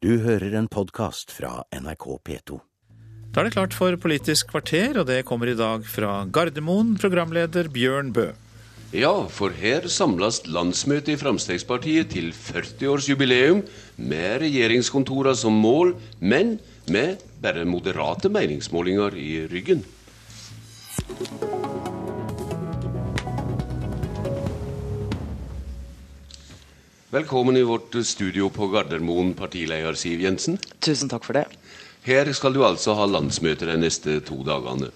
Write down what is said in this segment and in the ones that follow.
Du hører en podkast fra NRK P2. Da er det klart for Politisk kvarter, og det kommer i dag fra Gardermoen, programleder Bjørn Bø. Ja, for her samles landsmøtet i Fremskrittspartiet til 40-årsjubileum med regjeringskontorene som mål, men med bare moderate meningsmålinger i ryggen. Velkommen i vårt studio på Gardermoen, partileder Siv Jensen. Tusen takk for det. Her skal du altså ha landsmøte de neste to dagene.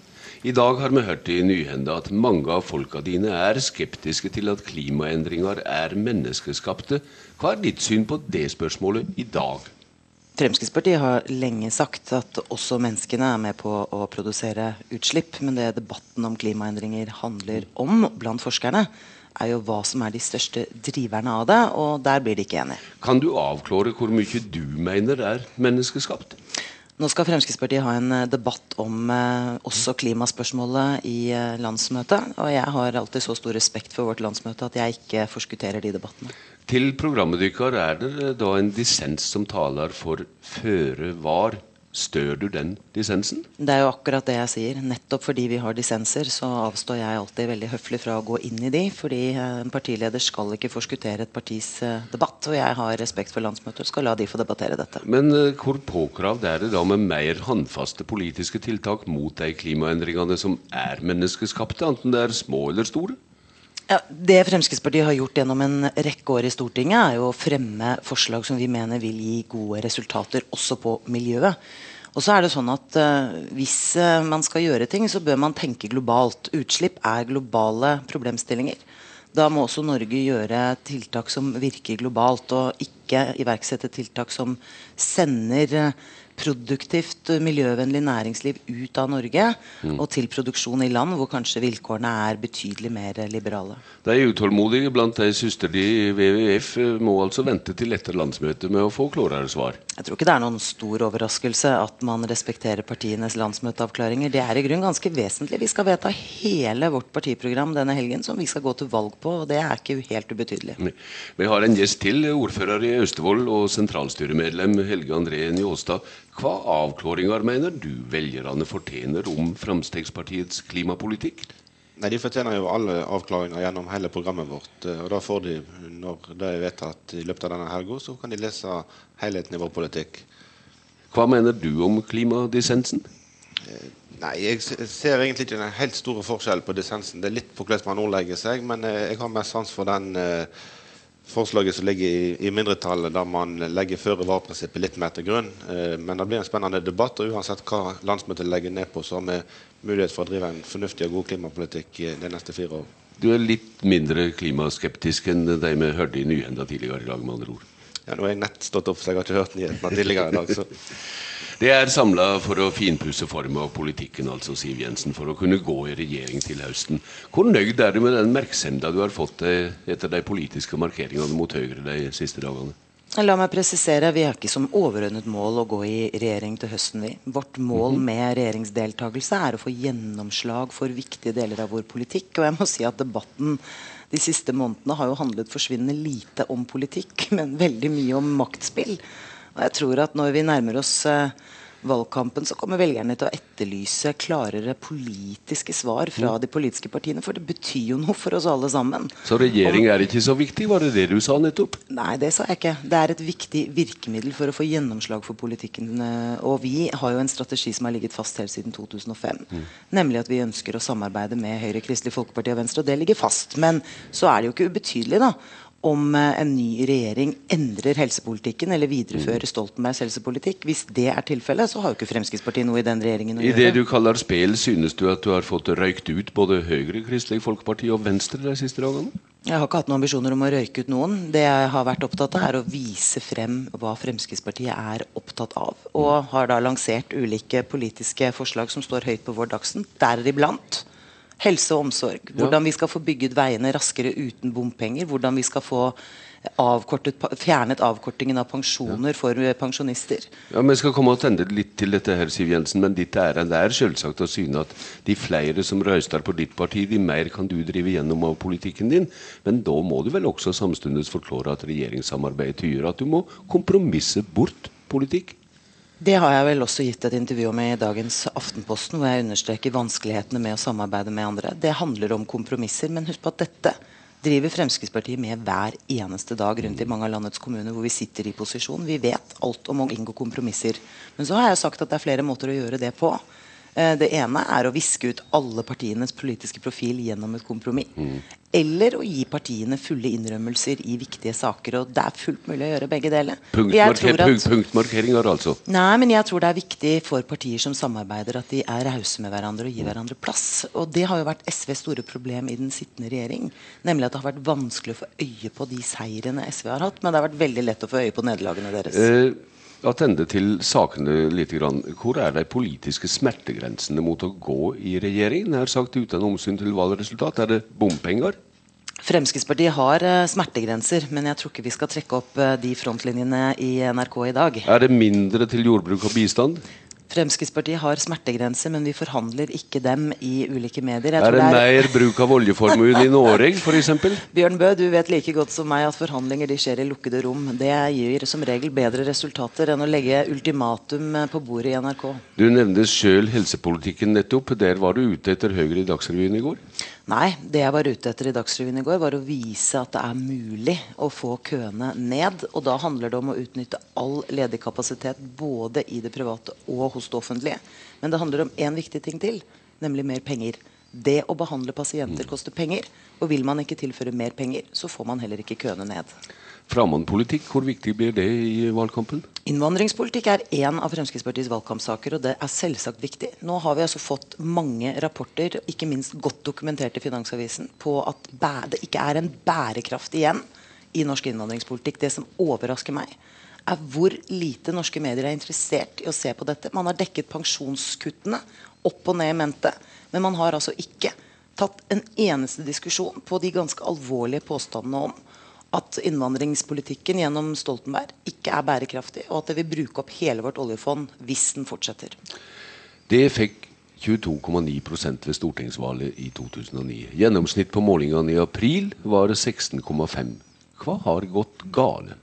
I dag har vi hørt i nyhenda at mange av folka dine er skeptiske til at klimaendringer er menneskeskapte. Hva er ditt syn på det spørsmålet i dag? Fremskrittspartiet har lenge sagt at også menneskene er med på å produsere utslipp. Men det debatten om klimaendringer handler om blant forskerne, er jo hva som er de største driverne av det, og der blir de ikke enige. Kan du avklare hvor mye du mener er menneskeskapt? Nå skal Fremskrittspartiet ha en eh, debatt om eh, også klimaspørsmålet i eh, landsmøtet. Og jeg har alltid så stor respekt for vårt landsmøte at jeg ikke forskutterer de debattene. Til programmet deres er det da en dissens som taler for føre var. Stør du den dissensen? Det er jo akkurat det jeg sier. Nettopp fordi vi har dissenser, så avstår jeg alltid veldig høflig fra å gå inn i de. Fordi en partileder skal ikke forskuttere et partis debatt. Og jeg har respekt for landsmøtet og skal la de få debattere dette. Men hvor påkravd er det da med mer håndfaste politiske tiltak mot de klimaendringene som er menneskeskapte, enten det er små eller store? Ja, det Fremskrittspartiet har gjort gjennom en rekke år i Stortinget, er jo å fremme forslag som vi mener vil gi gode resultater også på miljøet. Og så er det sånn at uh, Hvis uh, man skal gjøre ting, så bør man tenke globalt. Utslipp er globale problemstillinger. Da må også Norge gjøre tiltak som virker globalt, og ikke iverksette tiltak som sender uh, produktivt, miljøvennlig næringsliv ut av Norge mm. og til produksjon i land hvor kanskje vilkårene er betydelig mer liberale. De utålmodige blant de søster i WWF må altså vente til etter landsmøtet med å få klarere svar? Jeg tror ikke det er noen stor overraskelse at man respekterer partienes landsmøteavklaringer. Det er i grunn ganske vesentlig. Vi skal vedta hele vårt partiprogram denne helgen som vi skal gå til valg på, og det er ikke helt ubetydelig. Vi har en gjest til, ordfører i Austevoll og sentralstyremedlem Helge André Njåstad. Hva avklaringer mener du velgerne fortjener om Fremskrittspartiets klimapolitikk? Nei, De fortjener jo alle avklaringer gjennom hele programmet vårt. og da får de, Når det er vedtatt i løpet av denne helga, så kan de lese helheten i vår politikk. Hva mener du om klimadissensen? Nei, Jeg ser egentlig ikke den helt store forskjellen på dissensen. Det er litt på hvordan man ordlegger seg, men jeg har mest sans for den eh, forslaget som ligger i, i mindretallet, der man legger føre-var-prinsippet litt mer til grunn. Eh, men det blir en spennende debatt, og uansett hva landsmøtet legger ned på, så har vi mulighet for å drive en fornuftig og god klimapolitikk de neste fire år. Du er litt mindre klimaskeptisk enn de vi hørte i Nyhenda tidligere i dag, med andre ord? Ja, nå har jeg nett stått opp, så jeg har ikke hørt nyhetene tidligere i dag. så... Det er samla for å finpusse formen av politikken, altså Siv Jensen, for å kunne gå i regjering til høsten. Hvor nøyd er du med den merksemda du har fått etter de politiske markeringene mot Høyre de siste dagene? La meg presisere, Vi har ikke som overordnet mål å gå i regjering til høsten. vi. Vårt mål med regjeringsdeltakelse er å få gjennomslag for viktige deler av vår politikk. Og jeg må si at debatten de siste månedene har jo handlet forsvinnende lite om politikk, men veldig mye om maktspill. Og jeg tror at når vi nærmer oss uh, valgkampen, så kommer velgerne til å etterlyse klarere politiske svar fra mm. de politiske partiene. For det betyr jo noe for oss alle sammen. Så regjering er ikke så viktig? Var det det du sa nettopp? Nei, det sa jeg ikke. Det er et viktig virkemiddel for å få gjennomslag for politikken. Eh, og vi har jo en strategi som har ligget fast helt siden 2005. Mm. Nemlig at vi ønsker å samarbeide med Høyre, Kristelig Folkeparti og Venstre. Og det ligger fast. Men så er det jo ikke ubetydelig, da om eh, en ny regjering endrer helsepolitikken eller viderefører mm. Stoltenbergs helsepolitikk. Hvis det er tilfellet, så har jo ikke Fremskrittspartiet noe i den regjeringen å gjøre. I det du kaller spel, synes du at du har fått røykt ut både Høyre, Kristelig Folkeparti og Venstre de siste dagene? Jeg har ikke hatt noen ambisjoner om å røyke ut noen. Det jeg har vært opptatt av, er å vise frem hva Fremskrittspartiet er opptatt av. Og har da lansert ulike politiske forslag som står høyt på vår dagsen. Deriblant Helse og omsorg. Hvordan vi skal få bygget veiene raskere uten bompenger. Hvordan vi skal få avkortet, fjernet avkortingen av pensjoner ja. for pensjonister. Ja, men Jeg skal komme og tende litt til dette, her, Siv Jensen, men ditt ærend er selvsagt å syne at de flere som røyster på ditt parti, de mer kan du drive gjennom av politikken din. Men da må du vel også samtidig forklare at regjeringssamarbeidet gjør at du må kompromisse bort politikk? Det har jeg vel også gitt et intervju om i dagens Aftenposten, hvor jeg understreker vanskelighetene med å samarbeide med andre. Det handler om kompromisser, men husk på at dette driver Fremskrittspartiet med hver eneste dag rundt i mange av landets kommuner hvor vi sitter i posisjon. Vi vet alt om å inngå kompromisser. Men så har jeg sagt at det er flere måter å gjøre det på. Eh, det ene er å viske ut alle partienes politiske profil gjennom et kompromiss. Mm. Eller å gi partiene fulle innrømmelser i viktige saker. Og det er fullt mulig å gjøre begge deler. Punktmarker, at, punktmarkeringer, altså? Nei, men jeg tror det er viktig for partier som samarbeider, at de er rause med hverandre og gir hverandre plass. Og det har jo vært SVs store problem i den sittende regjering. Nemlig at det har vært vanskelig å få øye på de seirene SV har hatt, men det har vært veldig lett å få øye på nederlagene deres. Eh, attende til sakene litt. Hvor er de politiske smertegrensene mot å gå i regjering? Nær sagt uten omsyn til valgresultat. Er det bompenger? Fremskrittspartiet har uh, smertegrenser, men jeg tror ikke vi skal trekke opp uh, de frontlinjene i NRK i dag. Er det mindre til jordbruk og bistand? Fremskrittspartiet har smertegrenser, men vi forhandler ikke dem i ulike medier. er det, det er... mer bruk av oljeformuen i Norge, f.eks.? Bjørn Bø, du vet like godt som meg at forhandlinger de skjer i lukkede rom. Det gir som regel bedre resultater enn å legge ultimatum på bordet i NRK. Du nevnte sjøl helsepolitikken nettopp. Der var du ute etter Høyre i Dagsrevyen i går? Nei, det jeg var ute etter i Dagsrevyen i går, var å vise at det er mulig å få køene ned. Og da handler det om å utnytte all ledig kapasitet både i det private og hos det offentlige. Men det handler om én viktig ting til, nemlig mer penger. Det å behandle pasienter koster penger. Og vil man ikke tilføre mer penger, så får man heller ikke køene ned. Framandpolitikk, hvor viktig blir det i valgkampen? Innvandringspolitikk er én av Fremskrittspartiets valgkampsaker, og det er selvsagt viktig. Nå har vi altså fått mange rapporter, ikke minst godt dokumentert i Finansavisen, på at det ikke er en bærekraft igjen i norsk innvandringspolitikk. Det som overrasker meg, er hvor lite norske medier er interessert i å se på dette. Man har dekket pensjonskuttene opp og ned i mente, men man har altså ikke tatt en eneste diskusjon på de ganske alvorlige påstandene om at innvandringspolitikken gjennom Stoltenberg ikke er bærekraftig, og at det vil bruke opp hele vårt oljefond hvis den fortsetter. Det fikk 22,9% ved stortingsvalget i 2009. Gjennomsnitt på målingene i april var 16,5. Hva har gått galt?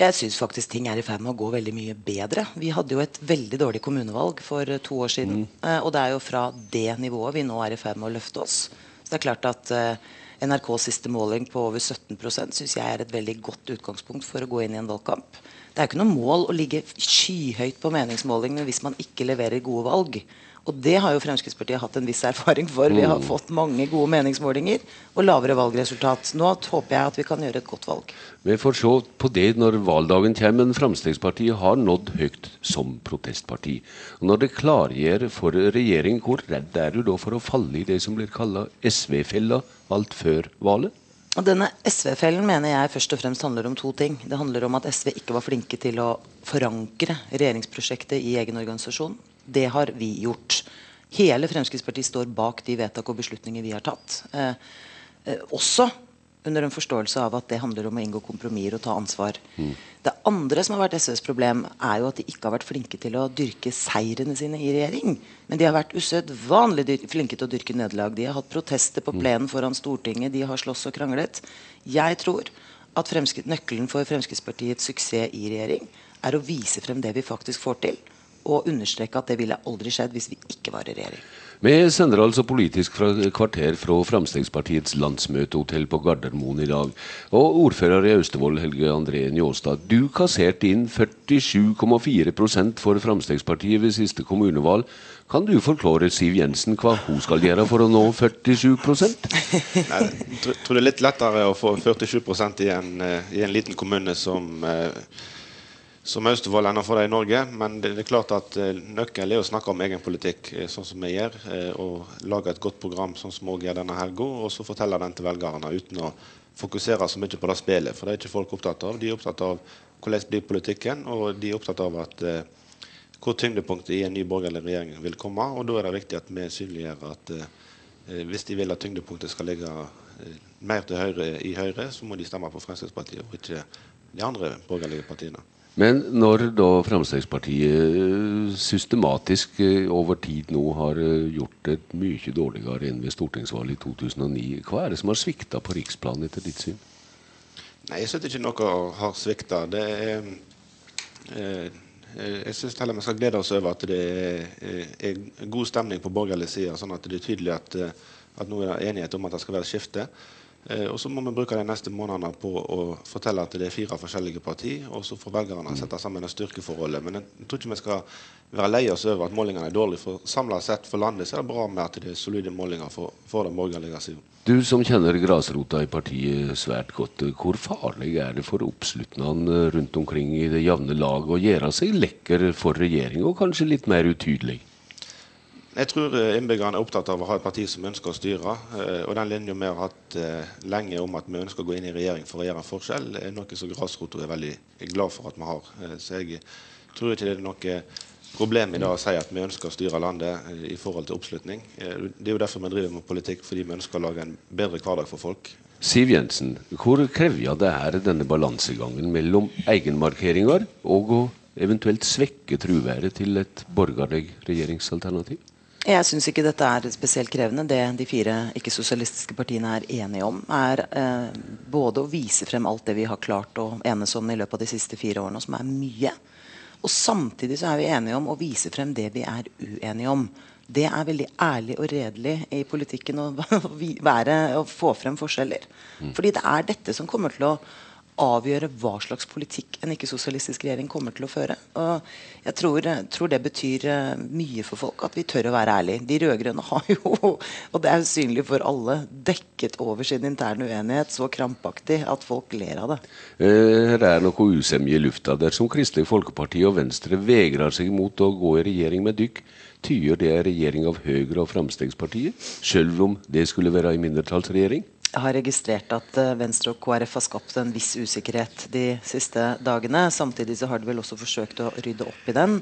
Jeg syns faktisk ting er i ferd med å gå veldig mye bedre. Vi hadde jo et veldig dårlig kommunevalg for to år siden. Mm. Eh, og det er jo fra det nivået vi nå er i ferd med å løfte oss. Så det er klart at uh, NRKs siste måling på over 17% syns jeg er et veldig godt utgangspunkt for å gå inn i en valgkamp. Det er jo ikke noe mål å ligge skyhøyt på meningsmålingene hvis man ikke leverer gode valg. Og det har jo Fremskrittspartiet hatt en viss erfaring for. Vi har mm. fått mange gode meningsmålinger og lavere valgresultat. Nå håper jeg at vi kan gjøre et godt valg. Vi får se på det når valgdagen kommer, men Fremskrittspartiet har nådd høyt som protestparti. Og når det klargjør for regjering, hvor redd er du da for å falle i det som blir kalla SV-fella alt før valget? Og denne SV-fellen mener jeg først og fremst handler om to ting. Det handler om at SV ikke var flinke til å forankre regjeringsprosjektet i egen organisasjon. Det har vi gjort. Hele Fremskrittspartiet står bak de vedtak og beslutninger vi har tatt. Eh, eh, også under en forståelse av at det handler om å inngå kompromisser og ta ansvar. Mm. Det andre som har vært SVs problem, er jo at de ikke har vært flinke til å dyrke seirene sine i regjering. Men de har vært usedvanlig flinke til å dyrke nederlag. De har hatt protester på mm. plenen foran Stortinget, de har slåss og kranglet. Jeg tror at nøkkelen for Fremskrittspartiets suksess i regjering er å vise frem det vi faktisk får til og understreke at det ville aldri skjedd hvis vi ikke var i regjering. Vi sender altså Politisk kvarter fra Fremskrittspartiets landsmøtehotell på Gardermoen i dag. Og ordfører i Austevoll, Helge André Njåstad, du kasserte inn 47,4% for Fremskrittspartiet ved siste kommunevalg. Kan du forklare Siv Jensen hva hun skal gjøre for å nå 47 Nei, Jeg tror det er litt lettere å få 47% i en, eh, i en liten kommune som eh, som Austevoll ennå for det i Norge. Men det, er klart at uh, nøkkelen er å snakke om egen politikk, uh, sånn som vi gjør. Uh, og lage et godt program, sånn som vi gjør denne helga, og så fortelle den til velgerne uten å fokusere så mye på det spillet. For det er ikke folk opptatt av. De er opptatt av hvordan blir politikken, og de er opptatt av at hvor tyngdepunktet i en ny borgerlig regjering vil komme. Og da er det viktig at vi synliggjør at hvis de vil at tyngdepunktet skal ligge mer til høyre i Høyre, så må de stemme på Fremskrittspartiet og ikke de andre borgerlige partiene. Men når da Fremskrittspartiet eh, systematisk eh, over tid nå har eh, gjort det mye dårligere enn ved stortingsvalget i 2009, hva er det som har svikta på riksplan etter ditt syn? Nei, Jeg syns ikke noe har svikta. Er eh, Jeg syns heller vi skal glede oss over at det er god stemning på borgerlig side, sånn at det er tydelig at, at nå er det enighet om at det skal være skifte. Eh, og Så må vi bruke de neste månedene på å fortelle at det er fire forskjellige partier. Og så får velgerne sette sammen det styrkeforholdet. Men jeg tror ikke vi skal være lei oss over at målingene er dårlige. For samla sett for landet så er det bra med at det er solide målinger for, for den borgerlige siden. Du som kjenner grasrota i partiet svært godt, hvor farlig er det for oppslutningene rundt omkring i det jevne lag å gjøre seg lekker for regjeringa, og kanskje litt mer utydelig? Jeg tror eh, innbyggerne er opptatt av å ha et parti som ønsker å styre. Eh, og den linja vi har hatt eh, lenge om at vi ønsker å gå inn i regjering for å gjøre en forskjell, er noe som grasrota er veldig glad for at vi har. Så jeg tror ikke det er noe problem i dag å si at vi ønsker å styre landet i forhold til oppslutning. Det er jo derfor vi driver med politikk, fordi vi ønsker å lage en bedre hverdag for folk. Siv Jensen, hvor krevende er denne balansegangen mellom egenmarkeringer og å eventuelt svekke truværet til et borgerlig regjeringsalternativ? Jeg syns ikke dette er spesielt krevende. Det de fire ikke-sosialistiske partiene er enige om, er eh, både å vise frem alt det vi har klart å enes om i løpet av de siste fire årene, som er mye. Og samtidig så er vi enige om å vise frem det vi er uenige om. Det er veldig ærlig og redelig i politikken å, være, å få frem forskjeller. Mm. Fordi det er dette som kommer til å avgjøre hva slags politikk en ikke-sosialistisk regjering kommer til å føre. Og jeg tror, tror, det betyr eh, mye for folk at vi tør å være ærlige. De rød-grønne har jo, og det er synlig for alle, dekket over sin interne uenighet så krampaktig at folk ler av det. Eh, her er noe usemje i lufta. Dersom Kristelig Folkeparti og Venstre vegrer seg mot å gå i regjering med dykk, tyder det regjering av Høyre og Fremskrittspartiet, selv om det skulle være en mindretallsregjering? Jeg har registrert at eh, Venstre og KrF har skapt en viss usikkerhet de siste dagene. Samtidig så har de vel også forsøkt å rydde opp i den.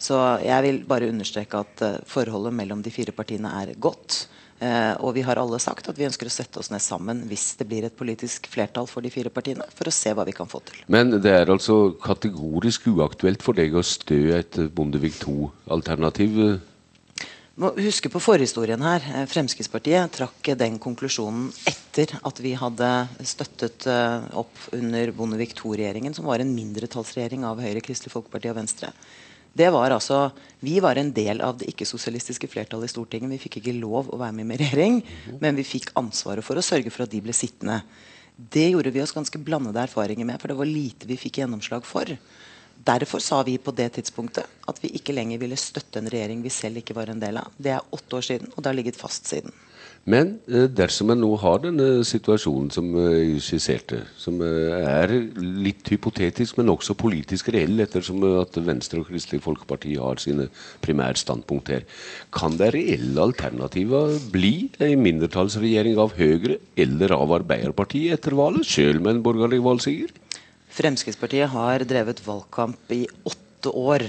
Så jeg vil bare understreke at eh, forholdet mellom de fire partiene er godt. Eh, og vi har alle sagt at vi ønsker å sette oss ned sammen hvis det blir et politisk flertall for de fire partiene, for å se hva vi kan få til. Men det er altså kategorisk uaktuelt for deg å stø et Bondevik II-alternativ må huske på forhistorien her. Eh, Fremskrittspartiet trakk den konklusjonen etter at vi hadde støttet eh, opp under Bondevik II-regjeringen, som var en mindretallsregjering av Høyre, Kristelig Folkeparti og Venstre. Det var altså, Vi var en del av det ikke-sosialistiske flertallet i Stortinget. Vi fikk ikke lov å være med i regjering, men vi fikk ansvaret for å sørge for at de ble sittende. Det gjorde vi oss ganske blandede erfaringer med, for det var lite vi fikk gjennomslag for. Derfor sa vi på det tidspunktet at vi ikke lenger ville støtte en regjering vi selv ikke var en del av. Det er åtte år siden, og det har ligget fast siden. Men eh, dersom en nå har denne situasjonen som eh, jeg skisserte, som eh, er litt hypotetisk, men også politisk reell, ettersom at Venstre og Kristelig Folkeparti har sine primærstandpunkt her, kan det reelle alternativer bli en mindretallsregjering av Høyre eller av Arbeiderpartiet etter valget, sjøl med en borgerlig valgseier? Fremskrittspartiet har drevet valgkamp i åtte år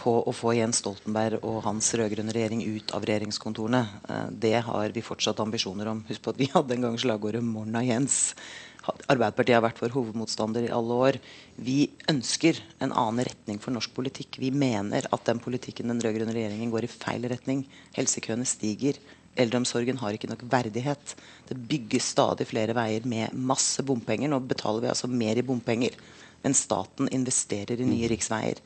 på å få Jens Stoltenberg og hans rød-grønne regjering ut av regjeringskontorene. Eh, det har vi fortsatt ambisjoner om. Husk på at vi hadde en gang slagordet 'Morna Jens'. Arbeiderpartiet har vært vår hovedmotstander i alle år. Vi ønsker en annen retning for norsk politikk. Vi mener at den politikken den rød-grønne regjeringen går i feil retning. Helsekøene stiger. Eldreomsorgen har ikke nok verdighet. Det bygges stadig flere veier med masse bompenger. Nå betaler vi altså mer i bompenger. Men staten investerer i nye mm. riksveier.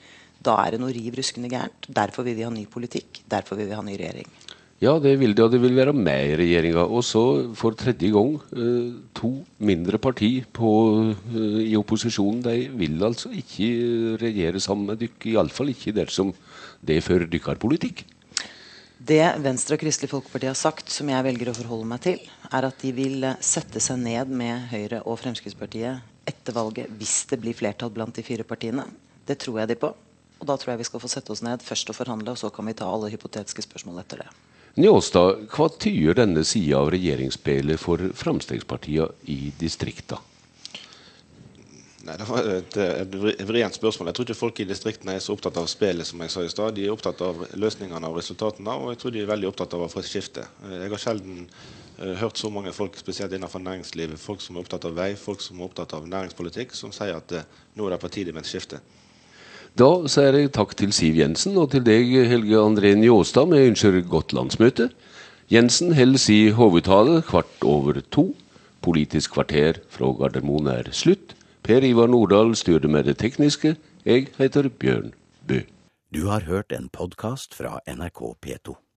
Da er det noe riv ruskende gærent. Derfor vil vi ha ny politikk. Derfor vil vi ha ny regjering. Ja, det vil det, og det vil være med i regjeringa. Og så for tredje gang eh, to mindre parti på, eh, i opposisjonen. De vil altså ikke regjere sammen med dere, iallfall ikke dersom det fører deres politikk. Det Venstre og Kristelig Folkeparti har sagt, som jeg velger å forholde meg til, er at de vil eh, sette seg ned med Høyre og Fremskrittspartiet etter valget hvis det blir flertall blant de fire partiene. Det tror jeg de på. Og da tror jeg vi skal få sette oss ned først og forhandle, og så kan vi ta alle hypotetiske spørsmål etter det. Njåstad, hva tyder denne sida av regjeringsspillet for Fremskrittspartiet i distrikta? Nei, Det var et, et vrient spørsmål. Jeg tror ikke folk i distriktene er så opptatt av spillet som jeg sa i stad. De er opptatt av løsningene og resultatene, og jeg tror de er veldig opptatt av å få et skifte. Jeg har sjelden uh, hørt så mange folk, spesielt innenfor næringslivet, folk som er opptatt av vei, folk som er opptatt av næringspolitikk, som sier at uh, nå er det på tide med et skifte. Da sier jeg takk til Siv Jensen og til deg, Helge André Njåstad. Vi ønsker godt landsmøte. Jensen holder sin hovedtale kvart over to. Politisk kvarter fra Gardermoen er slutt. Per Ivar Nordahl styrer med det tekniske. Jeg heter Bjørn Bø. Du har hørt en podkast fra NRK P2.